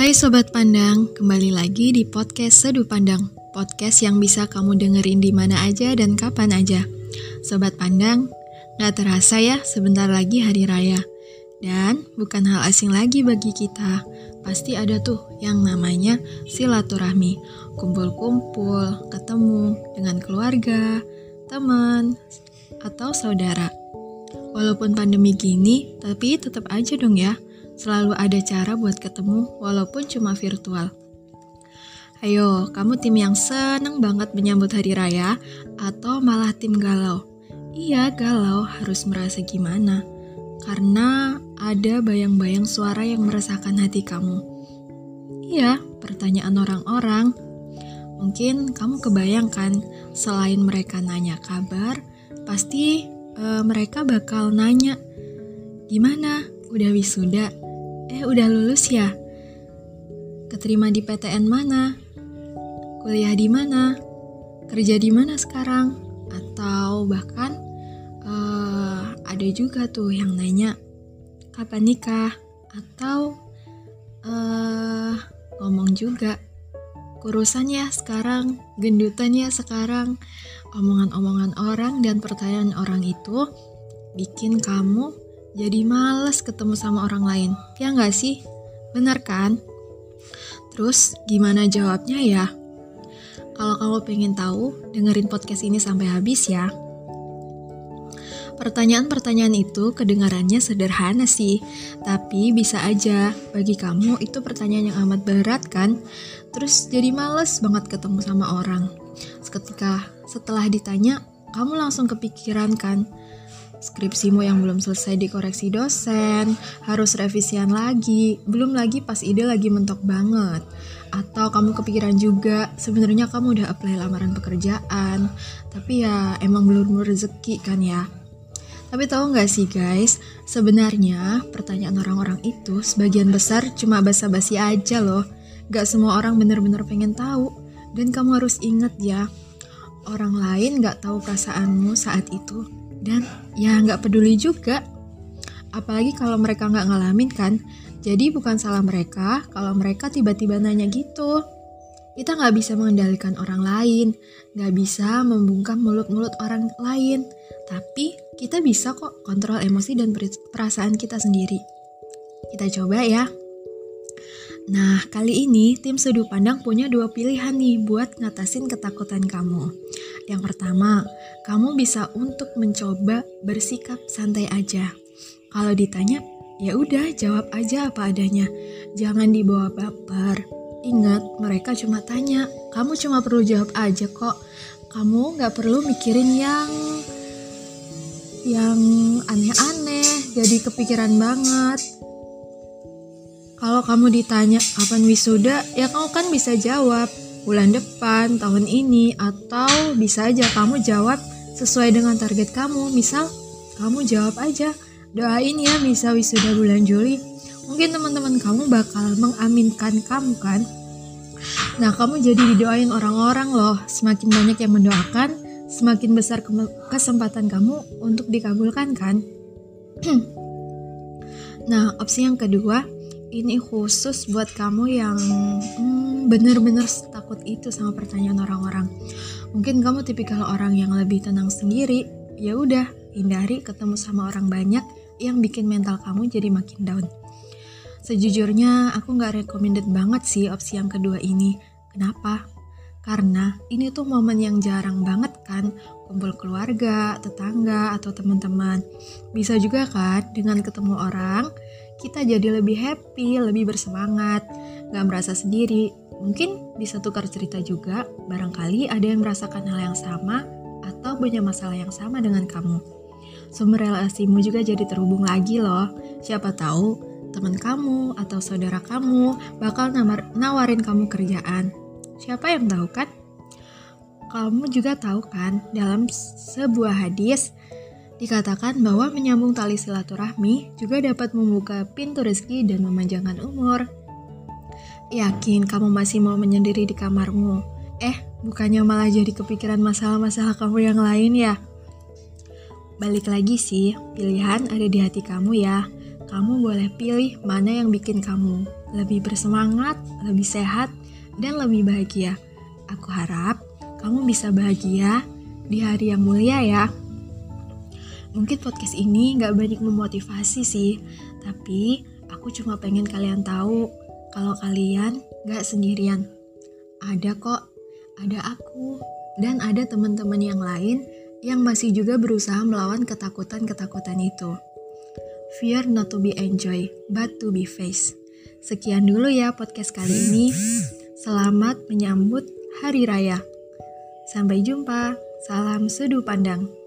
Hai Sobat Pandang, kembali lagi di podcast Seduh Pandang Podcast yang bisa kamu dengerin di mana aja dan kapan aja. Sobat Pandang, gak terasa ya sebentar lagi hari raya. Dan bukan hal asing lagi bagi kita Pasti ada tuh yang namanya silaturahmi. Kumpul-kumpul, ketemu dengan keluarga, teman, atau saudara. Walaupun pandemi gini, tapi tetap aja dong ya Selalu ada cara buat ketemu walaupun cuma virtual. Ayo, kamu tim yang seneng banget menyambut hari raya atau malah tim galau? Iya, galau harus merasa gimana? Karena ada bayang-bayang suara yang meresahkan hati kamu. Iya, pertanyaan orang-orang. Mungkin kamu kebayangkan selain mereka nanya kabar, pasti uh, mereka bakal nanya, "Gimana? Udah wisuda?" Eh, udah lulus ya? Keterima di PTN mana? Kuliah di mana? Kerja di mana sekarang? Atau bahkan uh, ada juga tuh yang nanya kapan nikah? Atau uh, ngomong juga kurusannya sekarang, gendutannya sekarang, omongan-omongan orang dan pertanyaan orang itu bikin kamu jadi males ketemu sama orang lain. Ya nggak sih? Benar kan? Terus gimana jawabnya ya? Kalau kamu pengen tahu, dengerin podcast ini sampai habis ya. Pertanyaan-pertanyaan itu kedengarannya sederhana sih, tapi bisa aja bagi kamu itu pertanyaan yang amat berat kan? Terus jadi males banget ketemu sama orang. Seketika setelah ditanya, kamu langsung kepikiran kan, skripsimu yang belum selesai dikoreksi dosen, harus revisian lagi, belum lagi pas ide lagi mentok banget. Atau kamu kepikiran juga, sebenarnya kamu udah apply lamaran pekerjaan, tapi ya emang belum rezeki kan ya. Tapi tahu nggak sih guys, sebenarnya pertanyaan orang-orang itu sebagian besar cuma basa-basi aja loh. Gak semua orang bener-bener pengen tahu. Dan kamu harus inget ya, orang lain gak tahu perasaanmu saat itu dan ya nggak peduli juga. Apalagi kalau mereka nggak ngalamin kan. Jadi bukan salah mereka kalau mereka tiba-tiba nanya gitu. Kita nggak bisa mengendalikan orang lain, nggak bisa membungkam mulut-mulut orang lain. Tapi kita bisa kok kontrol emosi dan perasaan kita sendiri. Kita coba ya. Nah, kali ini tim Seduh Pandang punya dua pilihan nih buat ngatasin ketakutan kamu. Yang pertama, kamu bisa untuk mencoba bersikap santai aja. Kalau ditanya, ya udah jawab aja apa adanya. Jangan dibawa baper. Ingat, mereka cuma tanya. Kamu cuma perlu jawab aja kok. Kamu nggak perlu mikirin yang yang aneh-aneh, jadi kepikiran banget. Kalau kamu ditanya kapan wisuda, ya kamu kan bisa jawab bulan depan, tahun ini, atau bisa aja kamu jawab sesuai dengan target kamu. Misal, kamu jawab aja, doain ya misal wisuda bulan Juli. Mungkin teman-teman kamu bakal mengaminkan kamu kan? Nah, kamu jadi didoain orang-orang loh. Semakin banyak yang mendoakan, semakin besar kesempatan kamu untuk dikabulkan kan? nah, opsi yang kedua, ini khusus buat kamu yang hmm, bener-bener takut itu sama pertanyaan orang-orang. Mungkin kamu tipikal orang yang lebih tenang sendiri. Ya udah, hindari ketemu sama orang banyak yang bikin mental kamu jadi makin down. Sejujurnya, aku nggak recommended banget sih opsi yang kedua ini. Kenapa? Karena ini tuh momen yang jarang banget kan kumpul keluarga, tetangga, atau teman-teman. Bisa juga kan dengan ketemu orang, kita jadi lebih happy, lebih bersemangat, gak merasa sendiri. Mungkin bisa tukar cerita juga, barangkali ada yang merasakan hal yang sama atau punya masalah yang sama dengan kamu. Sumber relasimu juga jadi terhubung lagi loh. Siapa tahu teman kamu atau saudara kamu bakal nawarin kamu kerjaan. Siapa yang tahu kan? Kamu juga tahu kan, dalam sebuah hadis Dikatakan bahwa menyambung tali silaturahmi juga dapat membuka pintu rezeki dan memanjangkan umur. Yakin kamu masih mau menyendiri di kamarmu? Eh, bukannya malah jadi kepikiran masalah-masalah kamu yang lain ya? Balik lagi sih, pilihan ada di hati kamu ya. kamu boleh pilih mana yang bikin kamu lebih bersemangat, lebih sehat, dan lebih bahagia. Aku harap kamu bisa bahagia di hari yang mulia ya. Mungkin podcast ini gak banyak memotivasi sih, tapi aku cuma pengen kalian tahu kalau kalian gak sendirian. Ada kok, ada aku, dan ada teman-teman yang lain yang masih juga berusaha melawan ketakutan-ketakutan itu. Fear not to be enjoy, but to be faced. Sekian dulu ya podcast kali ini. Selamat menyambut Hari Raya. Sampai jumpa. Salam sudut pandang.